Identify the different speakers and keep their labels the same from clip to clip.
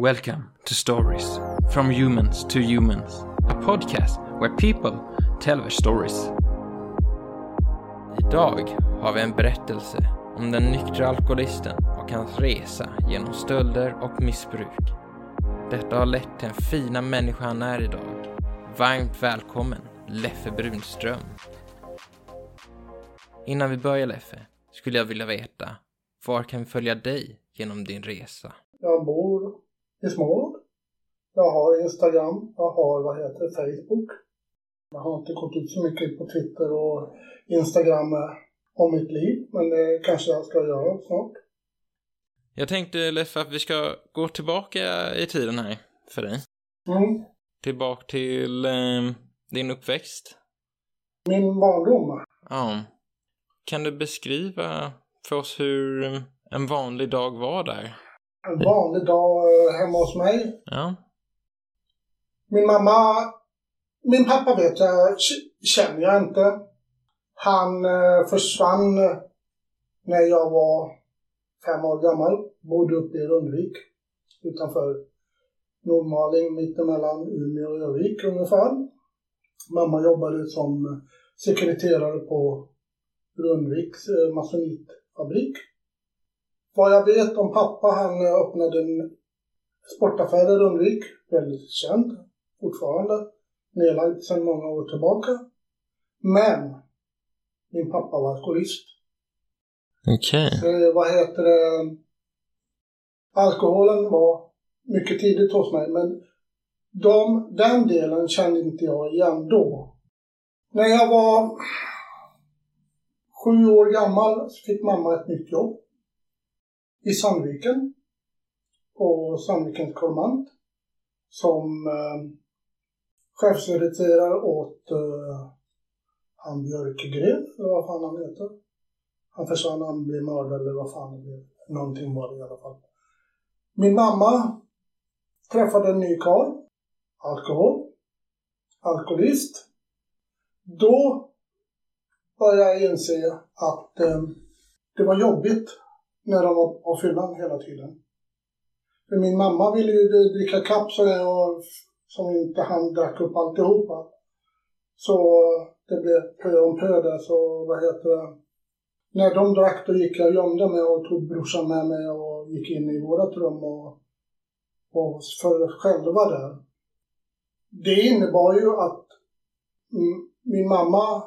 Speaker 1: Welcome to Stories from Humans to Humans, a podcast where people tell their stories. Idag har vi en berättelse om den nyktra alkoholisten och hans resa genom stölder och missbruk. Detta har lett till den fina människa han är idag. Varmt välkommen, Leffe Brunström. Innan vi börjar Leffe, skulle jag vilja veta, var kan vi följa dig genom din resa?
Speaker 2: Jag bor i Småland. Jag har Instagram, jag har vad heter Facebook. Jag har inte gått ut så mycket på Twitter och Instagram om mitt liv, men det kanske jag ska göra snart.
Speaker 1: Jag tänkte Leffe att vi ska gå tillbaka i tiden här för dig.
Speaker 2: Mm.
Speaker 1: Tillbaka till eh, din uppväxt.
Speaker 2: Min barndom.
Speaker 1: Ja. Kan du beskriva för oss hur en vanlig dag var där?
Speaker 2: En vanlig dag eh, hemma hos mig.
Speaker 1: Ja.
Speaker 2: Min mamma, min pappa vet jag, känner jag inte. Han eh, försvann eh, när jag var fem år gammal. Bodde uppe i Rundvik utanför Nordmaling, mittemellan Umeå och Örnsköldsvik ungefär. Mamma jobbade som sekreterare på Rundviks masonitfabrik. Vad jag vet om pappa, han öppnade en sportaffär i Rundvik, väldigt känd fortfarande, nedlagd sedan många år tillbaka. Men min pappa var alkoholist.
Speaker 1: Okej.
Speaker 2: Eh, vad heter det? Alkoholen var mycket tidigt hos mig, men de, den delen kände inte jag igen då. När jag var sju år gammal fick mamma ett nytt jobb i Sandviken på Sandvikens kommand som eh, chefssekreterare åt eh, han Björkegren, eller vad fan han heter. Han försvann, han blev mördad eller vad fan det blev. Någonting var det i alla fall. Min mamma träffade en ny karl. Alkohol. Alkoholist. Då började jag inse att eh, det var jobbigt när de var på fyllan hela tiden. För min mamma ville ju dricka kapp så och som inte han drack upp alltihopa. Så det blev pö om pö där, så vad heter det. När de drack då gick jag och gömde mig och tog brorsan med mig och gick in i vårat rum och, och för själva där. Det innebar ju att min mamma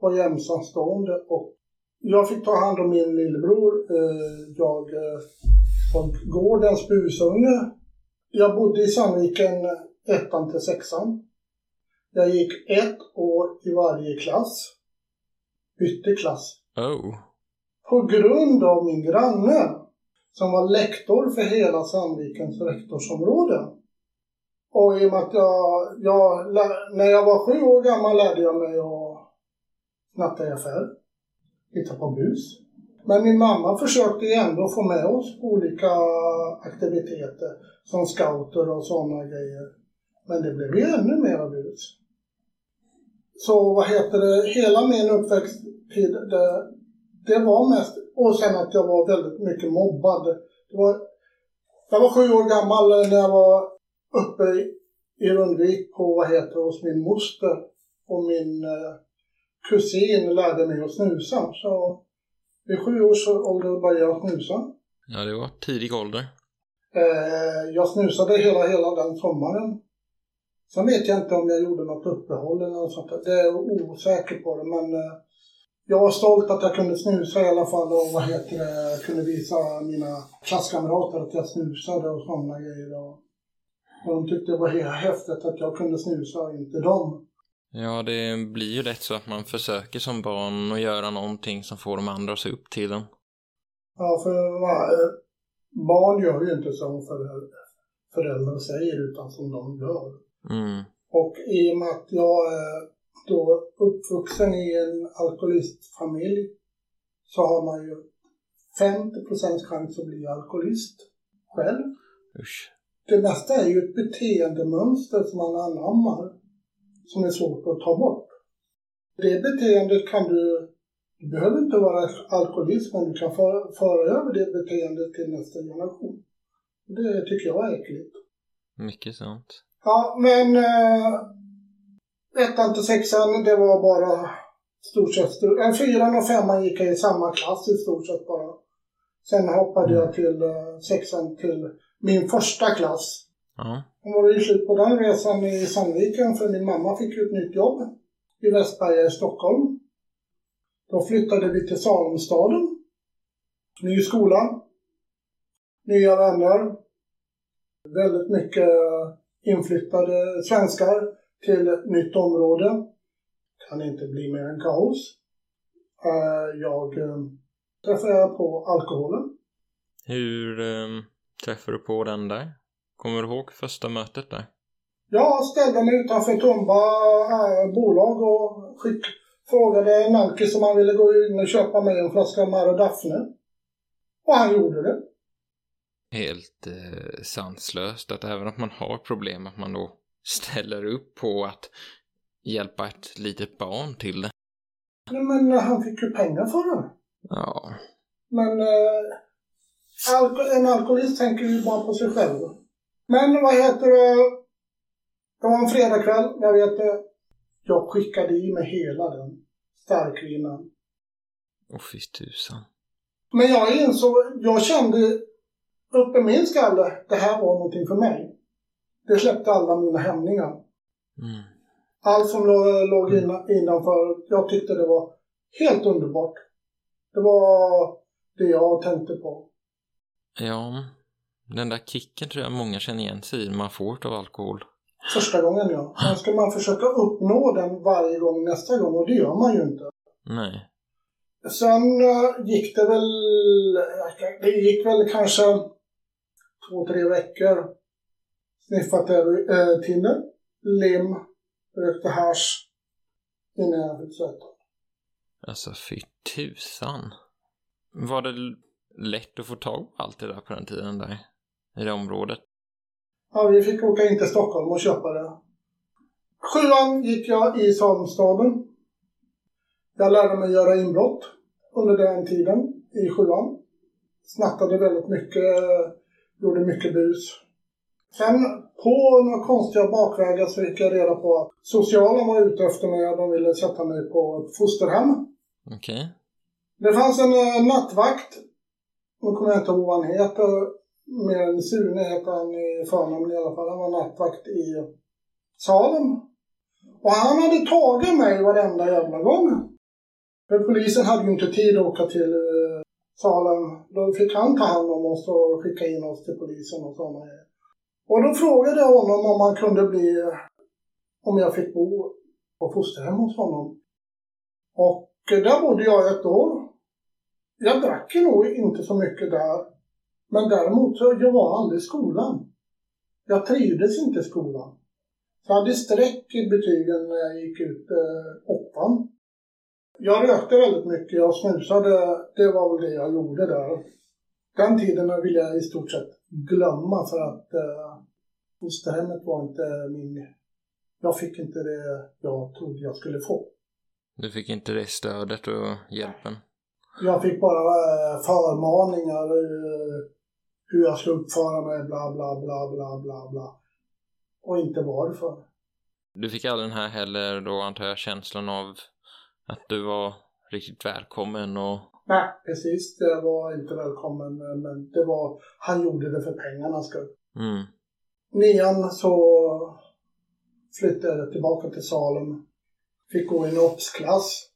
Speaker 2: var ensamstående och jag fick ta hand om min lillebror. Eh, Jag eh, var gårdens busunge. Jag bodde i Sandviken ettan till sexan. Jag gick ett år i varje klass. Bytte klass.
Speaker 1: Oh.
Speaker 2: På grund av min granne som var lektor för hela Sandvikens rektorsområde. Och i och med att jag, jag, när jag var sju år gammal lärde jag mig att snatta i affär, hitta på bus. Men min mamma försökte ju ändå få med oss på olika aktiviteter som scouter och sådana grejer. Men det blev ju ännu mer bus. Så vad heter det, hela min uppväxttid, det, det var mest, och sen att jag var väldigt mycket mobbad. Det var, jag var sju år gammal när jag var uppe i, i Rundvik på, vad heter det, hos min moster. Och min eh, kusin lärde mig att snusa. Så vid sju års ålder började jag snusa.
Speaker 1: Ja, det var tidig ålder.
Speaker 2: Eh, jag snusade hela, hela den sommaren. Sen vet jag inte om jag gjorde något uppehåll eller något sånt. Det är jag osäker på det, men eh, jag var stolt att jag kunde snusa i alla fall och vad heter det, kunde visa mina klasskamrater att jag snusade och sådana grejer. Och, de tyckte det var häftigt att jag kunde snusa och inte dem.
Speaker 1: Ja, det blir ju lätt så att man försöker som barn att göra någonting som får de andra att se upp till en.
Speaker 2: Ja, för eh, barn gör ju inte som föräldrar, säger utan som de gör.
Speaker 1: Mm.
Speaker 2: Och i och med att jag är då uppvuxen i en alkoholistfamilj så har man ju 50 procents chans att bli alkoholist själv.
Speaker 1: Usch.
Speaker 2: Det mesta är ju ett beteendemönster som man anammar som är svårt att ta bort. Det beteendet kan du, du behöver inte vara alkoholist men du kan för, föra över det beteendet till nästa generation. Det tycker jag är äckligt.
Speaker 1: Mycket sant.
Speaker 2: Ja, men eh, ettan till sexan, det var bara stort sett, äh, fyran och femman gick jag i samma klass i stort sett bara. Sen hoppade jag till eh, sexan till min första klass.
Speaker 1: Ja.
Speaker 2: Då var det ju slut på den resan i Sandviken för min mamma fick ju ett nytt jobb i Västberga i Stockholm. Då flyttade vi till Salomstaden. Ny skola. Nya vänner. Väldigt mycket inflyttade svenskar till ett nytt område. Kan inte bli mer än kaos. Eh, jag eh, träffade på alkoholen.
Speaker 1: Hur eh, um, träffade du på den där? Kommer du ihåg första mötet där?
Speaker 2: Jag ställde mig utanför Tumba äh, bolag och skick, frågade en alkis om han ville gå in och köpa mig en flaska Mare Daphne. Och han gjorde det.
Speaker 1: Helt eh, sanslöst att även om man har problem att man då ställer upp på att hjälpa ett litet barn till det.
Speaker 2: Nej, Men eh, han fick ju pengar för det.
Speaker 1: Ja,
Speaker 2: Men eh, alko- en alkoholist tänker ju bara på sig själv. Men vad heter det? Det var en fredagkväll, jag vet det. Jag skickade i mig hela den starkvinan.
Speaker 1: och fy tusan.
Speaker 2: Men jag insåg, jag kände uppe i min skalle, det här var någonting för mig. Det släppte alla mina hämningar.
Speaker 1: Mm.
Speaker 2: Allt som lå- låg inna- innanför, jag tyckte det var helt underbart. Det var det jag tänkte på.
Speaker 1: Ja, den där kicken tror jag många känner igen sig i man får av alkohol.
Speaker 2: Första gången ja. Sen ska man försöka uppnå den varje gång nästa gång och det gör man ju inte.
Speaker 1: Nej.
Speaker 2: Sen eh, gick det väl, det gick väl kanske två, tre veckor. Sniffat äh, tinner, lim, rökte hasch innan jag fick söta.
Speaker 1: Alltså fy tusan. Var det lätt att få tag på allt det där på den tiden där? I det området?
Speaker 2: Ja, vi fick åka in till Stockholm och köpa det. Sjuan gick jag i Salmstaden. Jag lärde mig göra inbrott under den tiden i sjuan. Snattade väldigt mycket, gjorde mycket bus. Sen på några konstiga bakvägar så fick jag reda på att socialen var ute efter mig de ville sätta mig på ett fosterhem.
Speaker 1: Okej.
Speaker 2: Det fanns en eh, nattvakt. Nu kommer jag inte ihåg vad han heter. Mer än Sune heter han i förnamn i alla fall. Han var nattvakt i Salem. Och han hade tagit mig varenda jävla gång. För polisen hade ju inte tid att åka till salen. Salem. Då fick han ta hand om oss och skicka in oss till polisen och sådana grejer. Och då frågade jag honom om han kunde bli, eh, om jag fick bo på fosterhem hos honom. Och eh, där bodde jag ett år. Jag drack ju nog inte så mycket där. Men däremot så jag var aldrig i skolan. Jag trivdes inte i skolan. Så jag hade streck i betygen när jag gick ut eh, åttan. Jag rökte väldigt mycket, jag snusade. Det var väl det jag gjorde där. Den tiden vill jag i stort sett glömma för att eh, fosterhemmet var inte min... Jag fick inte det jag trodde jag skulle få.
Speaker 1: Du fick inte det stödet och hjälpen?
Speaker 2: Jag fick bara eh, förmaningar eh, hur jag ska uppföra mig, bla bla bla bla bla bla. Och inte varför.
Speaker 1: Du fick aldrig den här heller då antar jag känslan av att du var riktigt välkommen och
Speaker 2: Nej, precis. Det var inte välkommen, men det var, han gjorde det för pengarnas skull.
Speaker 1: mm.
Speaker 2: Nian så flyttade jag tillbaka till Salem. Fick gå i en OBS-klass.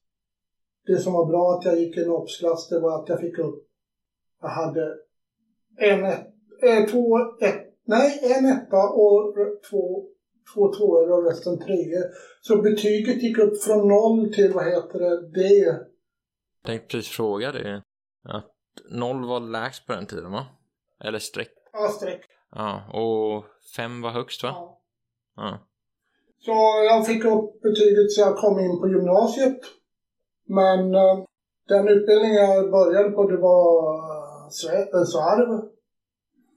Speaker 2: Det som var bra att jag gick i en OBS-klass, det var att jag fick upp... Jag hade en eh, två, ett, nej, en etta och två, två tvåor och resten treor. Så betyget gick upp från noll till, vad heter det, D.
Speaker 1: Tänkte precis fråga det. Att noll var lägst på den tiden va? Eller streck.
Speaker 2: Ja, streck.
Speaker 1: Ja, och fem var högst va?
Speaker 2: Ja.
Speaker 1: Ja.
Speaker 2: Så jag fick upp betyget så jag kom in på gymnasiet. Men eh, den utbildning jag började på det var svarv.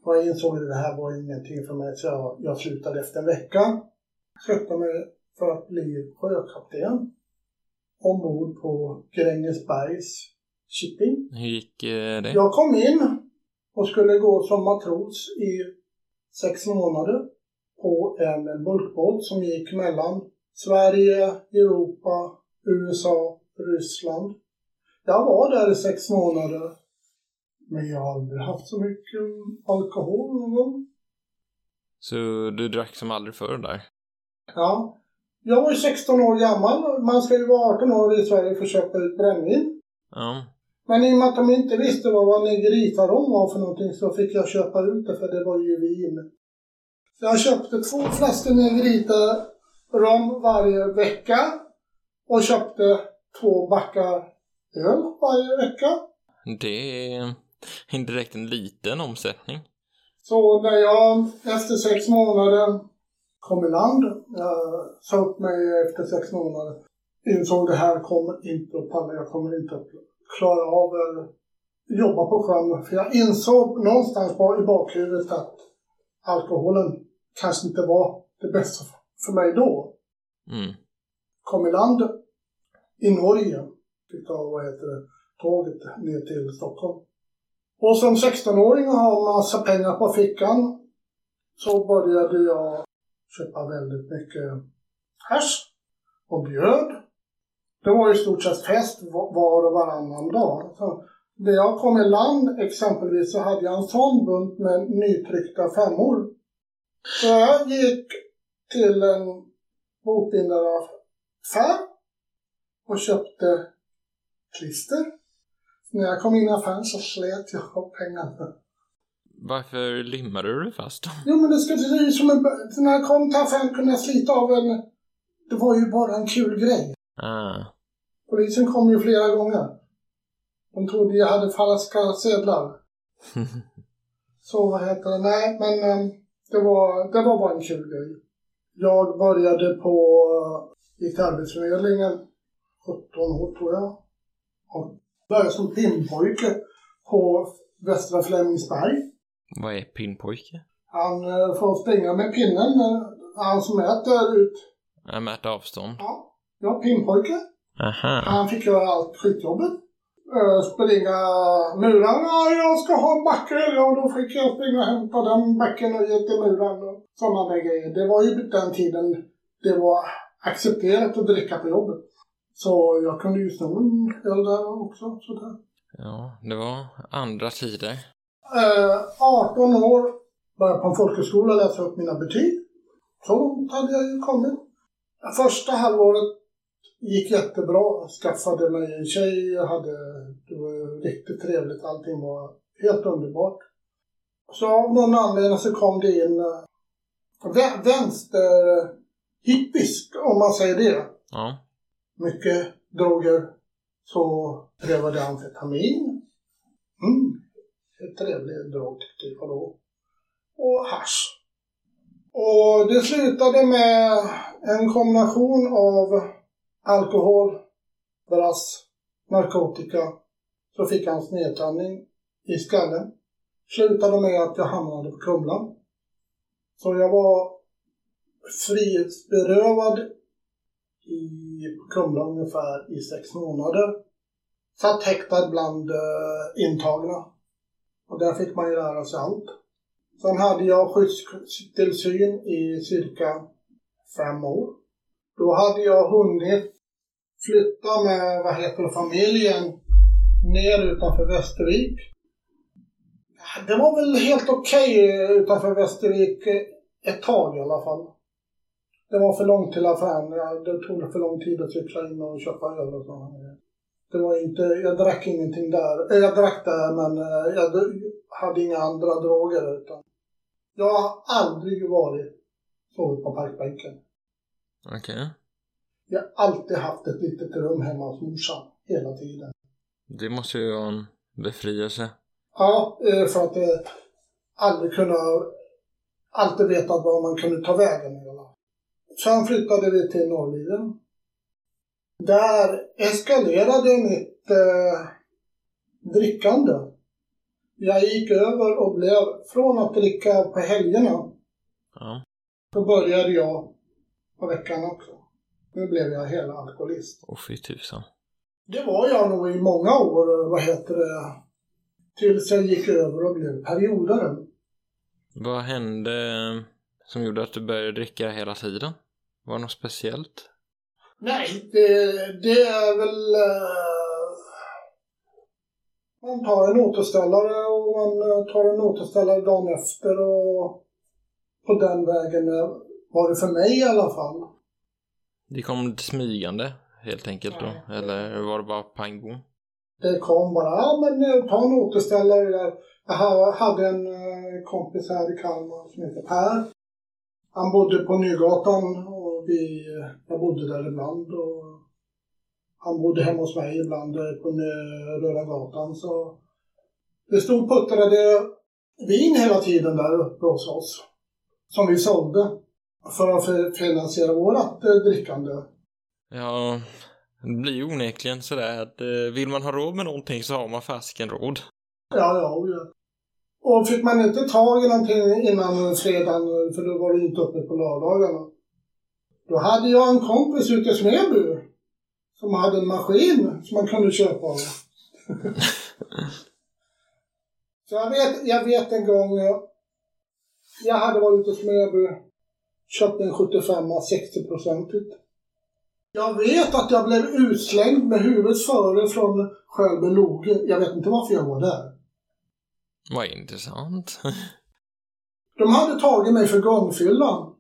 Speaker 2: Och jag insåg att det här var ingenting för mig så jag, jag slutade efter en vecka. Sökte mig för att bli sjökapten. Ombord på Grängesbergs shipping.
Speaker 1: Hur gick eh, det?
Speaker 2: Jag kom in och skulle gå som matros i sex månader på en bulkbåt som gick mellan Sverige, Europa, USA, Ryssland. Jag var där i sex månader. Men jag har aldrig haft så mycket alkohol någon gång.
Speaker 1: Så du drack som aldrig förr där?
Speaker 2: Ja. Jag var ju 16 år gammal. Man ska ju vara 18 år i Sverige för att köpa ut brännvin.
Speaker 1: Ja.
Speaker 2: Men i och med att de inte visste vad, vad negritarom var för någonting så fick jag köpa ut det för det var ju vin. Så jag köpte två flaskor negrita rom varje vecka och köpte två backar öl varje vecka.
Speaker 1: Det är inte direkt en liten omsättning.
Speaker 2: Så när jag efter sex månader kom i land, jag sa upp mig efter sex månader, insåg det här kommer inte att palla, jag kommer inte att klara av att jobba på sjön. För jag insåg någonstans i bakhuvudet att alkoholen kanske inte var det bästa för mig då.
Speaker 1: Mm.
Speaker 2: Kom i land i Norge, fick ta, vad heter det, tåget ner till Stockholm. Och som 16-åring och ha massa pengar på fickan så började jag köpa väldigt mycket hasch och bjöd. Det var i stort sett fest var och varannan dag. Så när jag kom i land exempelvis så hade jag en sån bunt med nytryckta femmor. Så jag gick till en bokbindaraffär och köpte klister. När jag kom in i affären så slet jag av pengarna.
Speaker 1: Varför limmade du fast dem?
Speaker 2: Jo men det se ut som en... När jag kom till affären kunde jag slita av en... Det var ju bara en kul grej.
Speaker 1: Ah.
Speaker 2: Polisen kom ju flera gånger. De trodde jag hade falska sedlar. Så vad heter det? Nej, men eh, det var, det var bara en kul grej. Jag började på, gick till Arbetsförmedlingen, 17 år tror jag. Och började som pimpojke på Västra Flemingsberg.
Speaker 1: Vad är pinnpojke?
Speaker 2: Han eh, får springa med pinnen, eh, han som mäter ut.
Speaker 1: Jag mäter avstånd.
Speaker 2: Ja, ja pimpojke.
Speaker 1: Aha.
Speaker 2: Han fick göra allt skitjobbet. Uh, springa muren. Ja, jag ska ha en backe. Ja, då fick jag springa och hämta den backen och ge till muren och sådana där grejer. Det var ju den tiden det var accepterat att dricka på jobbet. Så jag kunde ju sno en öl där också. Sådär.
Speaker 1: Ja, det var andra tider.
Speaker 2: Eh, 18 år, började på en folkhögskola läsa upp mina betyg. Så långt hade jag ju kommit. Första halvåret gick jättebra. Skaffade mig en tjej, jag hade, det var riktigt trevligt, allting var helt underbart. Så av någon anledning så kom det in eh, vä- vänster hippies, om man säger det.
Speaker 1: Ja.
Speaker 2: Mycket droger. Så prövade amfetamin. Mm. En trevlig drog tyckte jag då. Och hasch. Och det slutade med en kombination av alkohol, brass, narkotika. Så fick jag en snedtändning i skallen. Slutade med att jag hamnade på Kumla. Så jag var frihetsberövad i på Kumla ungefär i sex månader. satt häktad bland eh, intagna. Och där fick man ju lära sig allt. Sen hade jag skyddstillsyn i cirka fem år. Då hade jag hunnit flytta med, vad heter det, familjen ner utanför Västervik. Det var väl helt okej okay utanför Västervik ett tag i alla fall. Det var för långt till affären. Det tog för lång tid att cykla in och köpa öl och så. Det var inte, jag drack ingenting där. Jag drack där men eh, jag hade inga andra droger utan jag har aldrig varit sovit på parkbänken.
Speaker 1: Okej. Okay.
Speaker 2: Jag har alltid haft ett litet rum hemma hos morsan. Hela tiden.
Speaker 1: Det måste ju vara en befrielse.
Speaker 2: Ja, eh, för att eh, aldrig kunna... Alltid vetat var man kunde ta vägen. Sen flyttade vi till Norrliden. Där eskalerade mitt eh, drickande. Jag gick över och blev, från att dricka på helgerna,
Speaker 1: ja.
Speaker 2: så började jag på veckan också. Nu blev jag hela alkoholist.
Speaker 1: Åh fy tusan.
Speaker 2: Det var jag nog i många år, vad heter det, tills jag gick över och blev periodare.
Speaker 1: Vad hände som gjorde att du började dricka hela tiden? Var det något speciellt?
Speaker 2: Nej, det, det är väl... Uh, man tar en återställare och man tar en återställare dagen efter och på den vägen var det för mig i alla fall.
Speaker 1: Det kom smygande helt enkelt då? Ja. Eller var det bara pang bom?
Speaker 2: Det kom bara, ja men eh, ta en återställare där. Jag hade en eh, kompis här i Kalmar som heter Per. Han bodde på Nygatan och vi, jag bodde där ibland. Och han bodde hemma hos mig ibland eh, på Röda gatan. Så det stod puttrade vin hela tiden där uppe hos oss. Som vi sålde för att finansiera vårat drickande.
Speaker 1: Ja, det blir ju onekligen sådär att eh, vill man ha råd med någonting så har man fasiken råd.
Speaker 2: Ja, ja, ja. Och fick man inte tag i någonting innan fredagen, för då var det inte uppe på lördagarna. Då hade jag en kompis ute i Smedby som hade en maskin som man kunde köpa av. Så jag vet, jag vet en gång, jag hade varit ute i Smedby, köpt en 75 60-procentigt. Jag vet att jag blev utslängd med huvudet före från Skölby Loge. Jag vet inte varför jag var där.
Speaker 1: Vad intressant.
Speaker 2: De hade tagit mig för gångfyllan.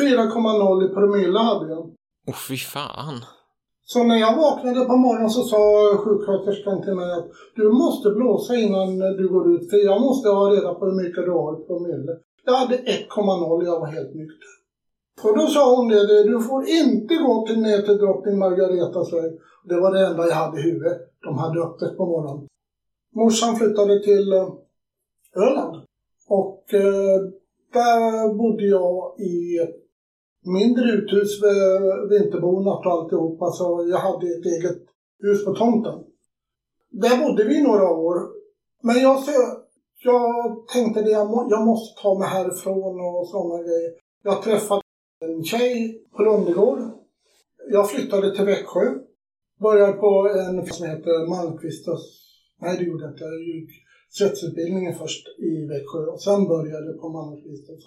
Speaker 2: 4,0 i promille hade jag.
Speaker 1: Åh oh, fy fan.
Speaker 2: Så när jag vaknade på morgonen så sa sjuksköterskan till mig att du måste blåsa innan du går ut för jag måste ha reda på hur mycket du har i promille. Jag hade 1,0 jag var helt nykter. Och då sa hon det, du får inte gå till, ner till drottning Margaretas väg. Det var det enda jag hade i huvudet. De hade öppet på morgonen. Morsan flyttade till eh, Öland. Och eh, bodde jag i ett mindre uthus med vinterbonat och alltihopa. Så jag hade ett eget hus på tomten. Där bodde vi några år. Men jag, jag tänkte att jag, må, jag måste ta mig härifrån och sådana grejer. Jag träffade en tjej på Lundegård. Jag flyttade till Växjö. Började på en som heter Malmqvistas... Nej, det gjorde jag inte. Jag ljög svetsutbildningen först i Växjö och sen började på Malmqvistas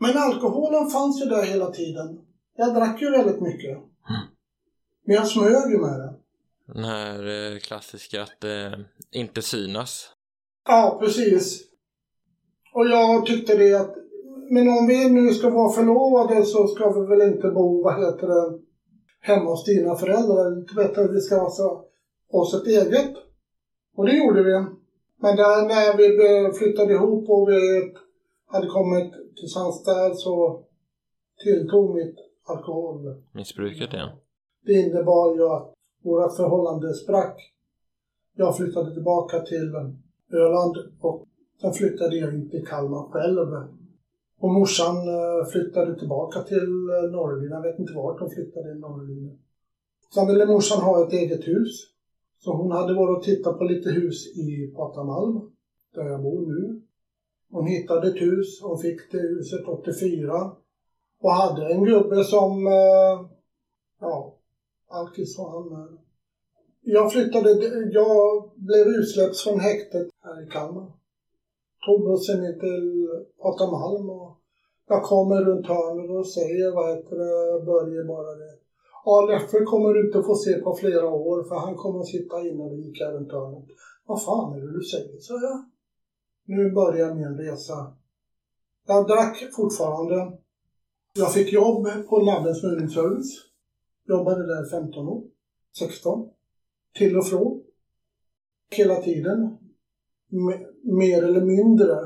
Speaker 2: Men alkoholen fanns ju där hela tiden. Jag drack ju väldigt mycket. Mm. Men jag smög ju med det.
Speaker 1: Den här eh, klassiska att eh, inte synas.
Speaker 2: Ja, precis. Och jag tyckte det att men om vi nu ska vara förlovade så ska vi väl inte bo, vad heter det, hemma hos dina föräldrar. Inte bättre att vi ska ha alltså oss ett eget. Och det gjorde vi. Men där när vi flyttade ihop och vi hade kommit till Sandstad så tilltog mitt alkoholmissbruket
Speaker 1: igen.
Speaker 2: Det innebar ju att vårt förhållande sprack. Jag flyttade tillbaka till Öland och sen flyttade jag in till Kalmar själv och morsan eh, flyttade tillbaka till eh, Norrlina. Jag vet inte vart hon flyttade i Norrlina. Sen ville morsan ha ett eget hus. Så hon hade varit och tittat på lite hus i Patamalm, där jag bor nu. Hon hittade ett hus, hon fick det huset 84. Och hade en gubbe som, eh, ja, alkis var han med. Jag flyttade, jag blev utsläppt från häktet här i Kalmar. Tog bussen in till Patamalm och jag kommer runt hörnet och säger, vad heter det, Börje bara det. Ja, Leffe kommer du inte få se på flera år för han kommer att sitta inne och vika runt hörnet. Vad fan är det du säger, sa jag. Nu börjar min resa. Jag drack fortfarande. Jag fick jobb på Labbens Munningsservice. Jobbade där 15 år. 16. Till och från. Hela tiden. mer eller mindre.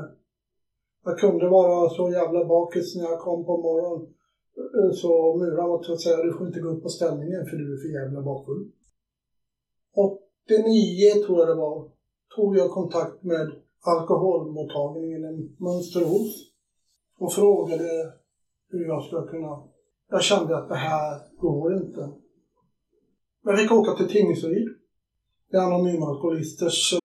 Speaker 2: Jag kunde vara så jävla bakis när jag kom på morgonen. Eh, så muran var att säga du får inte gå upp på ställningen för du är för jävla bakfull. 89 tror jag det var. Tog jag kontakt med alkoholmottagningen i Mönsterås och frågade hur jag skulle kunna... Jag kände att det här går inte. Jag fick åka till Tingsryd. Det är anonyma alkoholisters...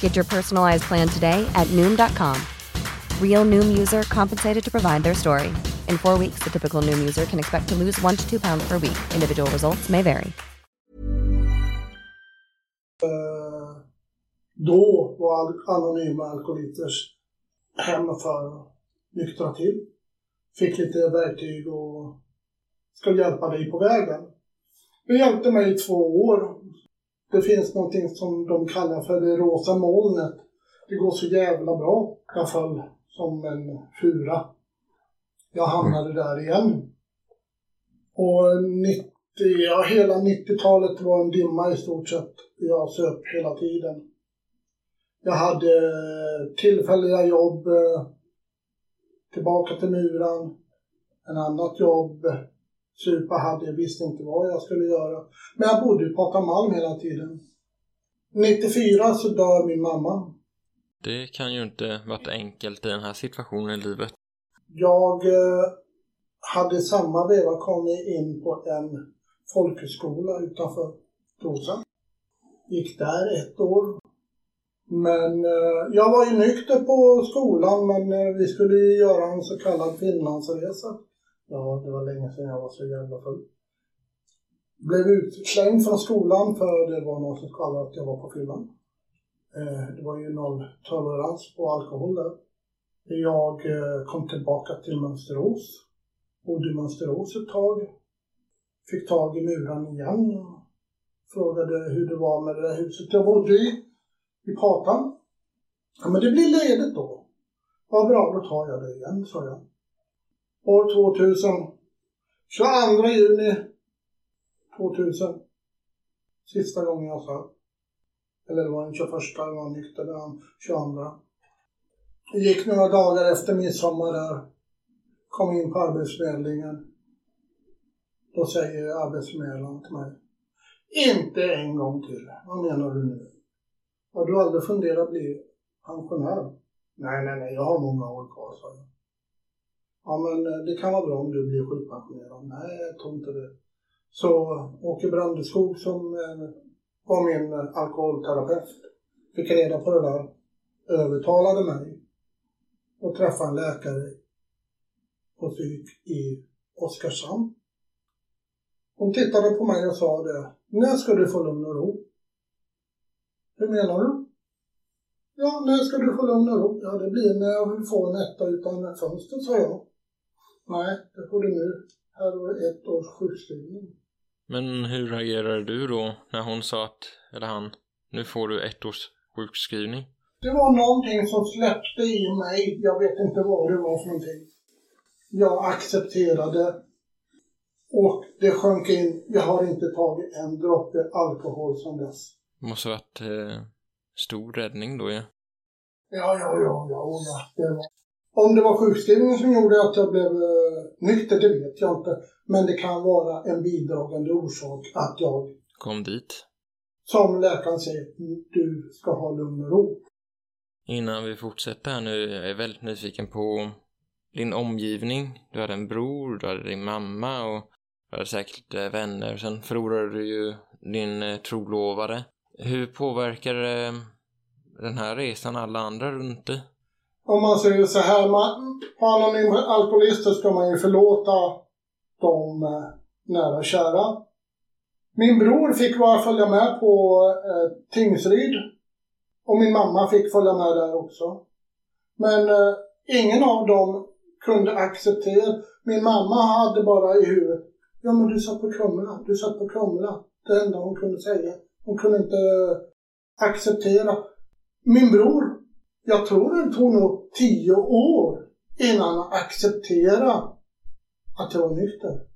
Speaker 3: Get your personalized plan today at Noom.com. Real Noom user compensated to provide their story. In four weeks, the typical Noom user can expect to lose one to two pounds per week. Individual results may vary.
Speaker 2: Uh, då var anonyma alkoholiters hem för nyktra till. Fick lite verktyg och ska hjälpa dig på vägen. Det hjälpte mig i två år. Det finns någonting som de kallar för det rosa molnet. Det går så jävla bra. Jag föll som en fura. Jag hamnade där igen. Och 90, ja, hela 90-talet var en dimma i stort sett. Jag söp hela tiden. Jag hade tillfälliga jobb, eh, tillbaka till muren. en annat jobb, supa hade. Jag visste inte vad jag skulle göra. Men jag bodde på Patamalm hela tiden. 94 så dör min mamma.
Speaker 1: Det kan ju inte varit enkelt i den här situationen i livet.
Speaker 2: Jag eh, hade samma veva kommit in på en folkhögskola utanför Trosa. Gick där ett år. Men eh, jag var ju nykter på skolan men eh, vi skulle ju göra en så kallad Finlandsresa. Ja, det var länge sedan jag var så jävla full. Blev utslängd från skolan för det var någon som skvallrade att jag var på fyllan. Eh, det var ju noll tolerans på alkohol där. Jag eh, kom tillbaka till Mönsterås. Bodde i Mönsterås ett tag. Fick tag i muran igen och frågade hur det var med det där huset jag bodde i, i Patan. Ja, men det blir ledigt då. Vad bra, då tar jag det igen, sa jag år 2000. 22 juni 2000. Sista gången jag sa. Eller det var den 21, jag var nykter den 22. Det gick några dagar efter midsommar där. kom in på Arbetsförmedlingen. Då säger arbetsförmedlaren till mig. Inte en gång till. Vad menar du nu? Har du aldrig funderat att bli pensionär? Nej, nej, nej, jag har många år kvar, sa jag. Ja, men eh, det kan vara bra om du blir sjukpensionerad. Nej, jag tror inte det. Så Åke Brandeskog som eh, var min eh, alkoholterapeut fick reda på det där, övertalade mig och träffade en läkare på psyk i Oskarshamn. Hon tittade på mig och sa det, när ska du få lugn och ro? Hur menar du? Ja, när ska du få lugn och ro? Ja, det blir när jag får en etta utan fönster, sa jag. Nej, det får du nu. Här har du ett års sjukskrivning.
Speaker 1: Men hur reagerade du då när hon sa att, eller han, nu får du ett års sjukskrivning?
Speaker 2: Det var någonting som släppte i mig. Jag vet inte vad det var för någonting. Jag accepterade och det sjönk in. Jag har inte tagit en droppe alkohol sedan dess.
Speaker 1: Det måste ha varit eh, stor räddning då ja.
Speaker 2: Ja, ja, ja, ja, ja. Det var. Om det var sjukskrivningen som gjorde att jag blev uh, nykter, det vet jag inte. Men det kan vara en bidragande orsak att jag...
Speaker 1: Kom dit.
Speaker 2: Som läkaren säger, du ska ha lugn och ro.
Speaker 1: Innan vi fortsätter här nu, jag är väldigt nyfiken på din omgivning. Du hade en bror, du hade din mamma och du hade säkert eh, vänner. Sen förlorade du ju din eh, trolovare. Hur påverkade den här resan alla andra runt dig?
Speaker 2: Om man säger så här, man, har man en alkoholist ska man ju förlåta de eh, nära och kära. Min bror fick bara följa med på eh, Tingsryd. Och min mamma fick följa med där också. Men eh, ingen av dem kunde acceptera. Min mamma hade bara i huvudet, ja men du satt på Kumla, du satt på Kumla. Det enda hon kunde säga. Hon kunde inte eh, acceptera. Min bror, jag tror det tog nog tio år innan han accepterade att jag var nykter.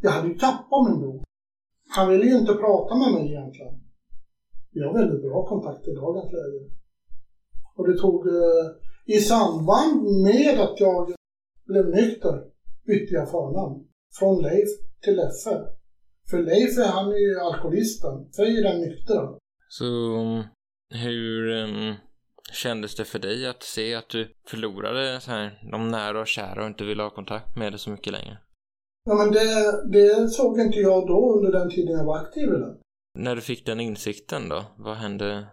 Speaker 2: Jag hade ju tappat min bror. Han ville ju inte prata med mig egentligen. Vi har väldigt bra kontakt i dagens läge. Och det tog, eh, i samband med att jag blev nykter, bytte jag förnamn. Från Leif till Leffe. För Leif är han ju alkoholisten, för är den nyktra.
Speaker 1: Så hur um, kändes det för dig att se att du förlorade så här, de nära och kära och inte ville ha kontakt med dig så mycket längre?
Speaker 2: Ja, men det, det såg inte jag då under den tiden jag var aktiv i den.
Speaker 1: När du fick den insikten då, vad hände?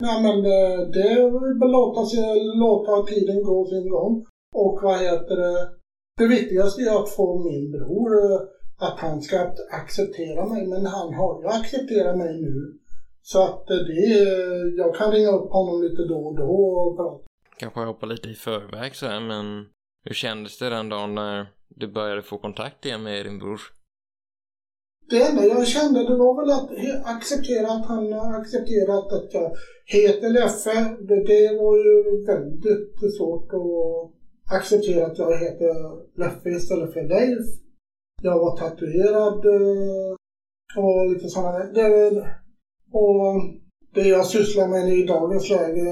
Speaker 2: Nej, men det, det bara låta, låta tiden gå sin gång. Och vad heter det? Det viktigaste är att få min bror, eh, att han ska acceptera mig. Men han har ju accepterat mig nu. Så att det, jag kan ringa upp honom lite då och då och prata.
Speaker 1: Kanske hoppa lite i förväg så här, men hur kändes det den dagen när du började få kontakt igen med din bror?
Speaker 2: Det enda jag kände det var väl att acceptera att han accepterat att jag heter Leffe. Det, det var ju väldigt svårt att acceptera att jag heter Leffe istället för Leif. Jag var tatuerad eh, och lite sådana det, Och det jag sysslar med i dagens läge,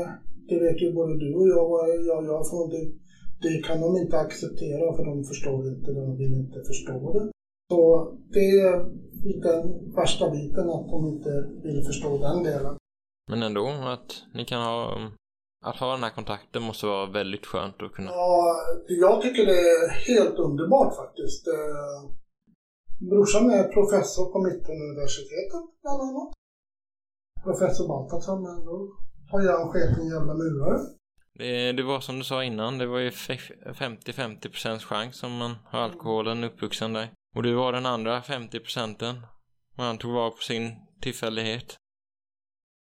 Speaker 2: det vet ju både du och jag vad jag gör för någonting. Det kan de inte acceptera för de förstår inte, de vill inte förstå det. Så det är den värsta biten, att de inte vill förstå den delen.
Speaker 1: Men ändå, att ni kan ha... Att ha den här kontakten måste vara väldigt skönt att kunna...
Speaker 2: Ja, jag tycker det är helt underbart faktiskt. Eh, brorsan är professor på Mittuniversitetet bland annat. Professor Baltasar, men då har jag chef en jävla murare.
Speaker 1: Det, det var som du sa innan, det var ju 50-50% chans om man har alkoholen uppvuxen där. Och du var den andra 50 procenten. Och han tog vara på sin tillfällighet.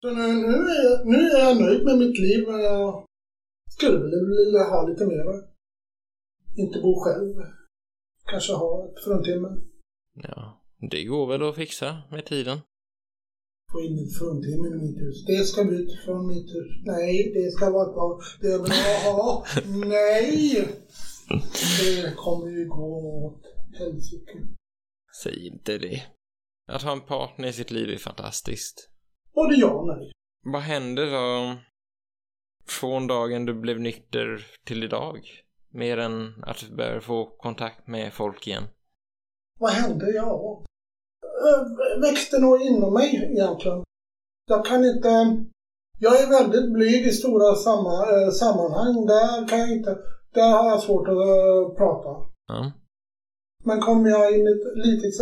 Speaker 2: Så nu, nu, är jag, nu är jag nöjd med mitt liv, men jag skulle vilja ha lite mer. Inte bo själv. Kanske ha ett fruntimmer.
Speaker 1: Ja, det går väl att fixa med tiden.
Speaker 2: Få in ett fruntimmer i mitt hus. Det ska ut från mitt hus. Nej, det ska vara kvar. Det jag ha. Nej! Det kommer ju gå åt helsike.
Speaker 1: Säg inte det. Att ha en partner i sitt liv är fantastiskt.
Speaker 2: Både ja och nej.
Speaker 1: Vad hände då från dagen du blev nykter till idag? Mer än att du börjar få kontakt med folk igen?
Speaker 2: Vad hände? Ja, växte nog inom mig egentligen. Jag kan inte... Jag är väldigt blyg i stora samma, äh, sammanhang. Där kan jag inte... Där har jag svårt att äh, prata.
Speaker 1: Ja.
Speaker 2: Men kommer jag in i ett litet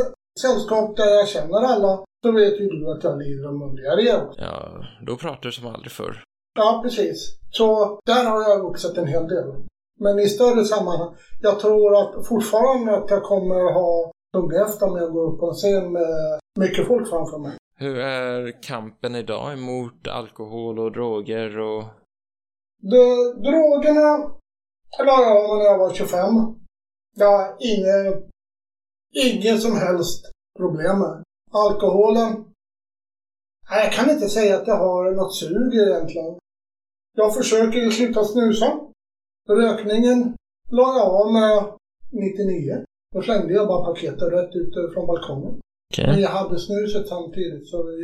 Speaker 2: sällskap där jag känner alla så vet ju du att jag lider av mundiarré.
Speaker 1: Ja, då pratar du som aldrig förr.
Speaker 2: Ja, precis. Så där har jag vuxit en hel del. Men i större sammanhang, jag tror att fortfarande att jag kommer ha hugga efter om jag går upp på en scen med mycket folk framför mig.
Speaker 1: Hur är kampen idag emot alkohol och droger och...
Speaker 2: De, drogerna la jag av när jag var 25. Jag har inget, inget som helst problem med. Alkoholen? Nej, jag kan inte säga att jag har något sug egentligen. Jag försöker sluta snusa. Rökningen la jag av med 99. Då slängde jag bara paketet rätt ut från balkongen.
Speaker 1: Okej.
Speaker 2: Men jag hade snuset samtidigt så det,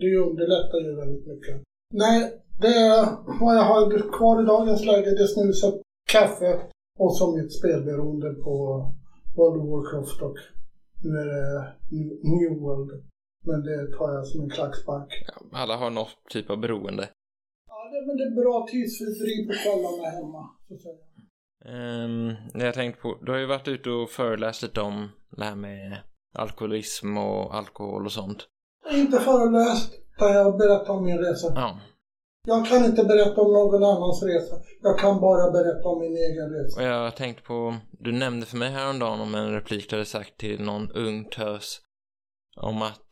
Speaker 2: det underlättar ju väldigt mycket. Nej, det är vad jag har kvar i dagens läge. Det är snuset, kaffe och så mitt spelberoende på World of Warcraft och nu är det New World. Men det tar jag som en klackspark.
Speaker 1: Ja, alla har något typ av beroende.
Speaker 2: Ja, det, men det är bra tidsfördriv på kvällarna hemma. Så att säga.
Speaker 1: Um, jag tänkte på, du har ju varit ute och föreläst lite om det här med alkoholism och alkohol och sånt.
Speaker 2: Inte föreläst, utan jag berättar om min resa.
Speaker 1: Ja.
Speaker 2: Jag kan inte berätta om någon annans resa. Jag kan bara berätta om min egen resa.
Speaker 1: Och jag tänkte på, du nämnde för mig häromdagen om en replik du hade sagt till någon ung tös om att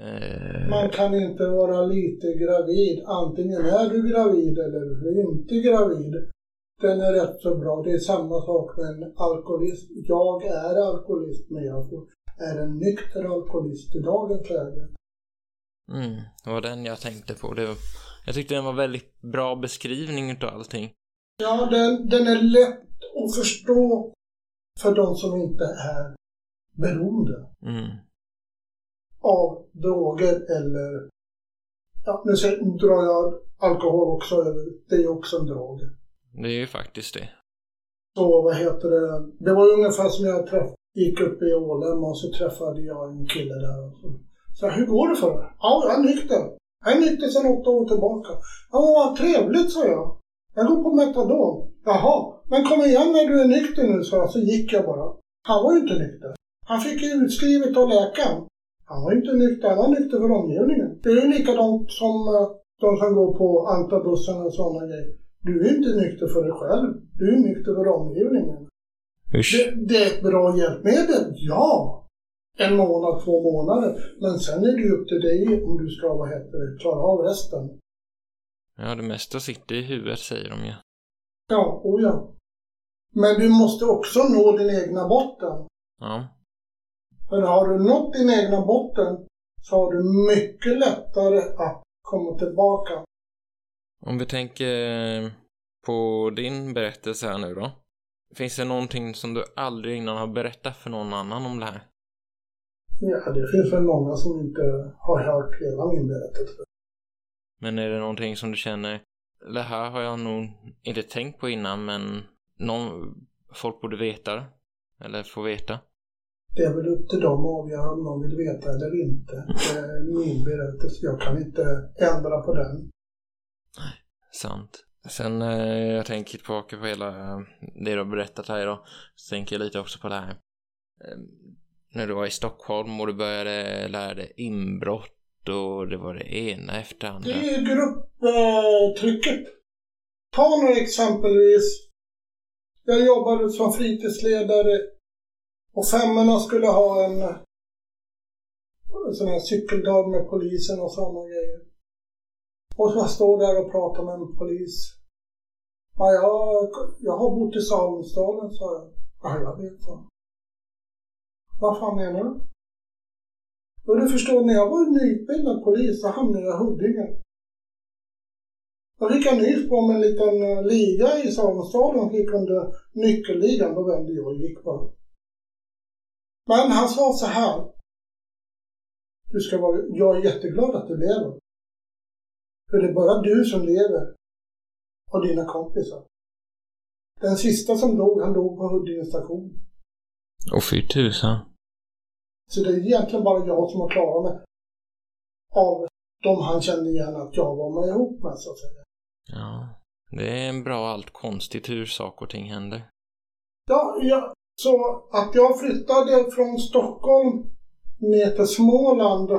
Speaker 1: eh,
Speaker 2: Man kan inte vara lite gravid. Antingen är du gravid eller du är inte gravid. Den är rätt så bra. Det är samma sak med en alkoholist. Jag är alkoholist men jag är en nykter alkoholist i dagens läge.
Speaker 1: mm, det var den jag tänkte på. Det var, jag tyckte den var väldigt bra beskrivning utav allting.
Speaker 2: Ja, den, den är lätt att förstå för de som inte är beroende
Speaker 1: Mm.
Speaker 2: av droger eller... Ja, nu drar jag alkohol också över. Det är också en drog.
Speaker 1: Det är ju faktiskt det.
Speaker 2: Så vad heter det? Det var ungefär som jag träff, gick upp i Ålem och så träffade jag en kille där. Och så, så hur går det för dig? Ja, jag är nykter. Jag är nykter sedan åtta år tillbaka. Ja, vad trevligt, sa jag. Jag går på Metadon. Jaha, men kom igen när du är nykter nu, sa jag. Så gick jag bara. Han var ju inte nykter. Han fick ju utskrivet av läkaren. Han var inte nykter, han var nykter för omgivningen. Det är ju likadant som eh, de som går på antabussen och sådana grejer. Du är inte nykter för dig själv. Du är nykter för omgivningen. Det, det är ett bra hjälpmedel, ja. En månad, två månader. Men sen är det ju upp till dig om du ska, vad heter det, klara av resten.
Speaker 1: Ja, det mesta sitter i huvudet säger de ju.
Speaker 2: Ja, oh ja. Men du måste också nå din egna botten.
Speaker 1: Ja.
Speaker 2: För har du nått din egna botten så har du mycket lättare att komma tillbaka.
Speaker 1: Om vi tänker på din berättelse här nu då. Finns det någonting som du aldrig innan har berättat för någon annan om det här?
Speaker 2: Ja, det finns väl många som inte har hört hela min berättelse.
Speaker 1: Men är det någonting som du känner, det här har jag nog inte tänkt på innan men någon, folk borde veta det. Eller få veta.
Speaker 2: Det är väl upp till dem att avgöra om de vill veta eller inte. Det är min berättelse. Jag kan inte ändra på den.
Speaker 1: Sant. Sen eh, jag tänker tillbaka på hela eh, det du har berättat här idag. Så tänker jag lite också på det här. Eh, när du var i Stockholm och du började lära dig inbrott och det var det ena efter det andra.
Speaker 2: Det är grupptrycket. Ta några exempelvis. Jag jobbade som fritidsledare och femmorna skulle ha en, en sån här cykeldag med polisen och sådana grejer. Och jag står där och pratar med en polis. Ja, jag, jag har bott i Salomstaden, sa jag. Ja, jag vet, så. Vad fan menar du? Jo, du förstår, när jag var nyutbildad polis så hamnade jag i Huddinge. Då fick jag nys på en liten eh, liga i Salomstaden, gick under nyckelligan. Då vände jag och gick bara. Men han sa så här. Du ska vara, jag är jätteglad att du lever. För det är bara du som lever och dina kompisar. Den sista som dog, han dog på Huddinge station.
Speaker 1: Och fy tusan.
Speaker 2: Så det är egentligen bara jag som har klarat mig. Av de han kände igen att jag var med ihop med så att säga.
Speaker 1: Ja. Det är en bra allt konstigt hur saker och ting händer.
Speaker 2: Ja, ja, så att jag flyttade från Stockholm ner till Småland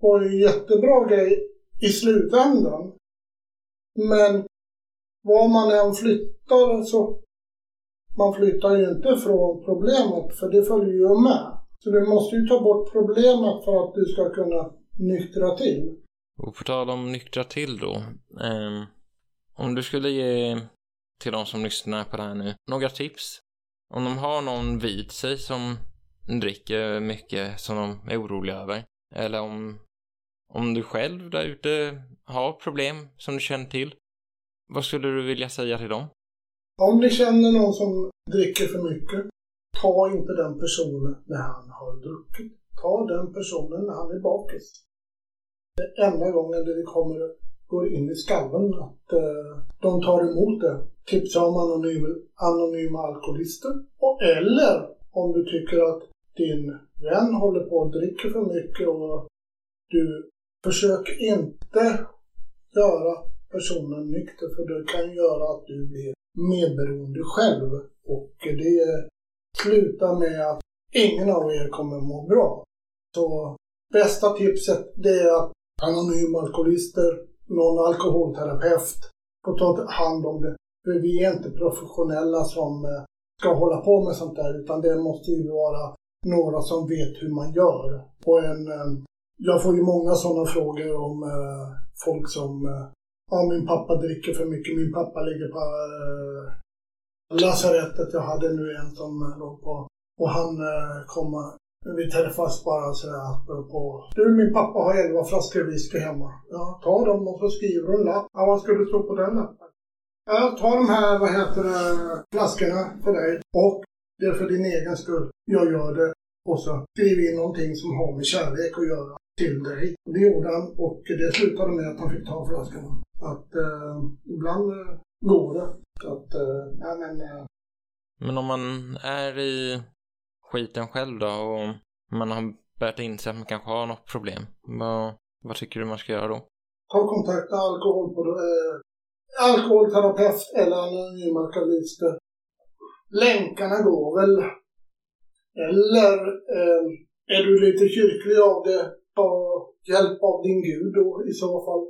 Speaker 2: var ju en jättebra grej i slutändan. Men var man än flyttar så man flyttar ju inte från problemet för det följer ju med. Så du måste ju ta bort problemet för att du ska kunna nyktra till.
Speaker 1: Och på tal om nyktra till då. Eh, om du skulle ge till de som lyssnar på det här nu några tips. Om de har någon vid sig som dricker mycket som de är oroliga över. Eller om, om du själv där ute har problem som du känner till. Vad skulle du vilja säga till dem?
Speaker 2: Om ni känner någon som dricker för mycket, ta inte den personen när han har druckit. Ta den personen när han är bakis. Det enda gången det kommer går in i skallen att eh, de tar emot det. Tipsa om anonyma, anonyma alkoholister. Och eller om du tycker att din vän håller på att dricka för mycket och du Försök inte göra personen nykter för det kan göra att du blir medberoende själv och det slutar med att ingen av er kommer må bra. Så bästa tipset det är att anonyma alkoholister, någon alkoholterapeut får ta hand om det. För vi är inte professionella som eh, ska hålla på med sånt där utan det måste ju vara några som vet hur man gör. Och en, eh, jag får ju många sådana frågor om eh, folk som eh, Ja, min pappa dricker för mycket. Min pappa ligger på eh, lasarettet. Jag hade nu en som eh, låg på. Och han eh, kom vi träffas bara sådär på... Du, min pappa har elva flaskor whisky hemma. Ja, ta dem och så skriver du en lapp. Ja, vad ska du stå på den lappen? Ja, ta de här, vad heter det, flaskorna för dig. Och det är för din egen skull. Jag gör det. Och så skriv in någonting som har med kärlek att göra till dig. Det gjorde han och det slutade med att han fick ta flaskorna. Att eh, ibland eh, går det. Så att, eh, ja men... Eh.
Speaker 1: Men om man är i skiten själv då och man har börjat inse att man kanske har något problem. Vad, vad tycker du man ska göra då?
Speaker 2: Ta kontakt med alkohol på, eh, alkoholterapeut eller anonyma alkoholister. Länkarna går väl. Eller eh, är du lite kyrklig av det, ta hjälp av din gud då i så fall.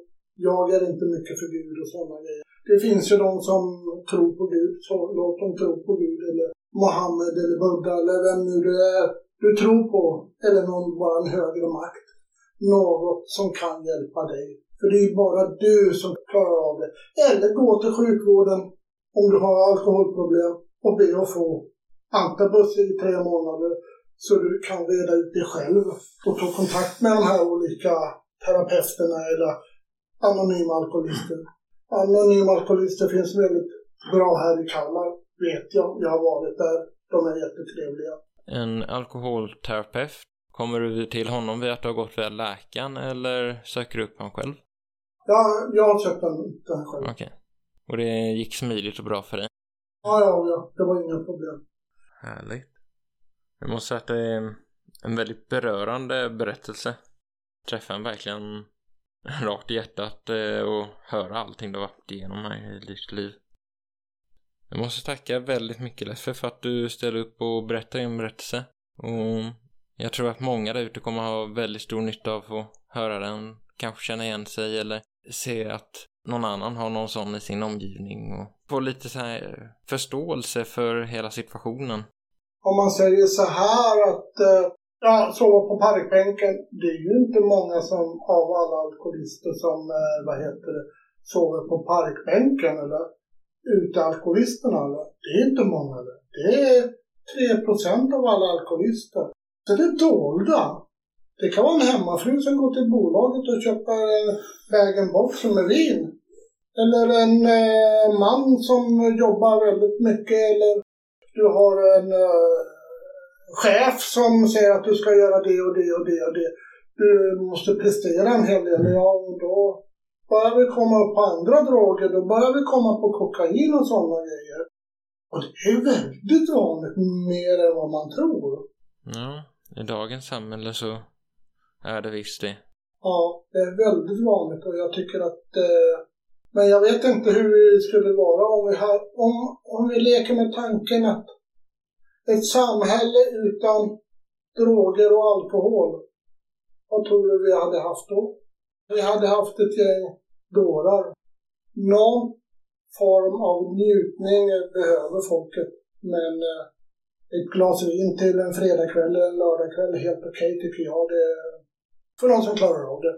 Speaker 2: Jag är inte mycket för Gud och sådana grejer. Det finns ju de som tror på Gud, så låt dem tro på Gud eller Mohammed eller Buddha eller vem nu det är du tror på. Eller någon, bara en högre makt. Något som kan hjälpa dig. För det är bara du som klarar av det. Eller gå till sjukvården om du har alkoholproblem och be att få antabus i tre månader så du kan reda ut det själv och ta kontakt med de här olika terapeuterna eller anonyma alkoholister. Anonyma alkoholister finns väldigt bra här i Kalmar, vet jag. Jag har varit där. De är jättetrevliga.
Speaker 1: En alkoholterapeut, kommer du till honom via att du har gått via läkaren eller söker du upp honom själv?
Speaker 2: Ja, jag har sökt den själv.
Speaker 1: Okej. Okay. Och det gick smidigt och bra för dig?
Speaker 2: Ja, ja, ja. Det var inga problem.
Speaker 1: Härligt. Jag måste säga att det eh, är en väldigt berörande berättelse. Träffar en verkligen rakt i hjärtat eh, och höra allting du har varit igenom här i ditt liv. Jag måste tacka väldigt mycket Leffe för att du ställer upp och berättar din berättelse. Och jag tror att många där ute kommer ha väldigt stor nytta av att höra den, kanske känna igen sig eller se att någon annan har någon sån i sin omgivning och få lite så här förståelse för hela situationen.
Speaker 2: Om man säger så här att eh, Ja, sova på parkbänken. Det är ju inte många som, av alla alkoholister som, eh, vad heter det, sover på parkbänken eller utealkoholisterna. Eller? Det är inte många. det. Det är 3 procent av alla alkoholister. Så det är dolda. Det kan vara en hemmafru som går till bolaget och köper en bag-in-box med vin. Eller en eh, man som jobbar väldigt mycket. Eller du har en eh, chef som säger att du ska göra det och det och det och det. Du måste prestera en hel del. Ja, och då börjar vi komma upp på andra droger, då börjar vi komma på kokain och sådana grejer. Och det är väldigt vanligt, mer än vad man tror.
Speaker 1: Ja, i dagens samhälle så är det visst det.
Speaker 2: Ja, det är väldigt vanligt och jag tycker att eh, men jag vet inte hur det skulle vara om vi, har, om, om vi leker med tanken att ett samhälle utan droger och alkohol, vad tror du vi hade haft då? Vi hade haft ett gäng dårar. Någon form av njutning behöver folket, men eh, ett glas vin till en fredagkväll eller en lördagkväll är helt okej okay, tycker jag. Det, för någon som klarar av det.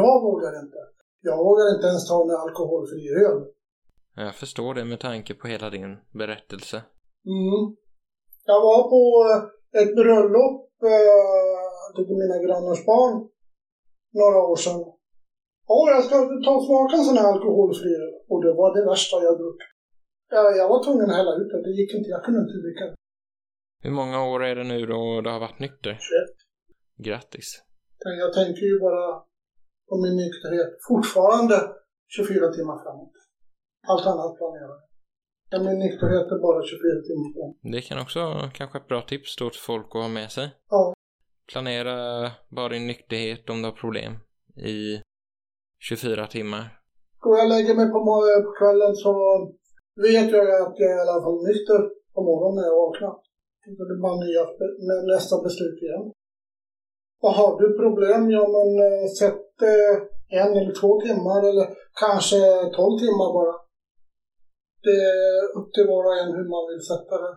Speaker 2: Jag vågar inte. Jag vågar inte ens ta en alkoholfri öl.
Speaker 1: Jag förstår det med tanke på hela din berättelse.
Speaker 2: Mm. Jag var på eh, ett bröllop eh, till mina grannars barn några år sedan. Ja, jag ska ta och smaka en sån här alkoholfri öl. Och det var det värsta jag druckit. Jag, jag var tvungen att hälla ut det. Det gick inte. Jag kunde inte dricka.
Speaker 1: Hur många år är det nu då du har varit nykter?
Speaker 2: 21.
Speaker 1: Grattis.
Speaker 2: Jag tänker ju bara på min nykterhet fortfarande 24 timmar framåt. Allt annat planerar jag. Min nykterhet är bara 24 timmar framåt.
Speaker 1: Det kan också kanske ett bra tips då till folk att ha med sig.
Speaker 2: Ja.
Speaker 1: Planera bara din nykterhet om du har problem i 24 timmar.
Speaker 2: Går jag lägger mig på, på kvällen så vet jag att jag är i alla fall nykter på morgonen när jag vaknar. Det är bara nya, nästa beslut igen. Och har du problem, ja men eh, sätt eh, en eller två timmar eller kanske tolv timmar bara. Det är upp till var och en hur man vill sätta det.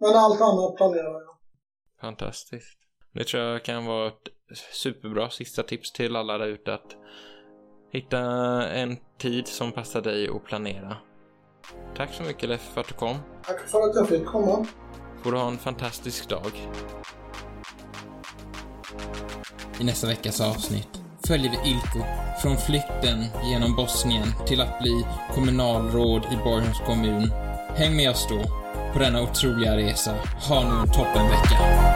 Speaker 2: Men allt annat planerar jag.
Speaker 1: Fantastiskt. Det tror jag kan vara ett superbra sista tips till alla där ute att hitta en tid som passar dig och planera. Tack så mycket Leif för att du kom.
Speaker 2: Tack för att jag fick komma.
Speaker 1: Får du ha en fantastisk dag. I nästa veckas avsnitt följer vi Ilko från flykten genom Bosnien till att bli kommunalråd i Borgholms kommun. Häng med oss då på denna otroliga resa. Ha nu en toppenvecka.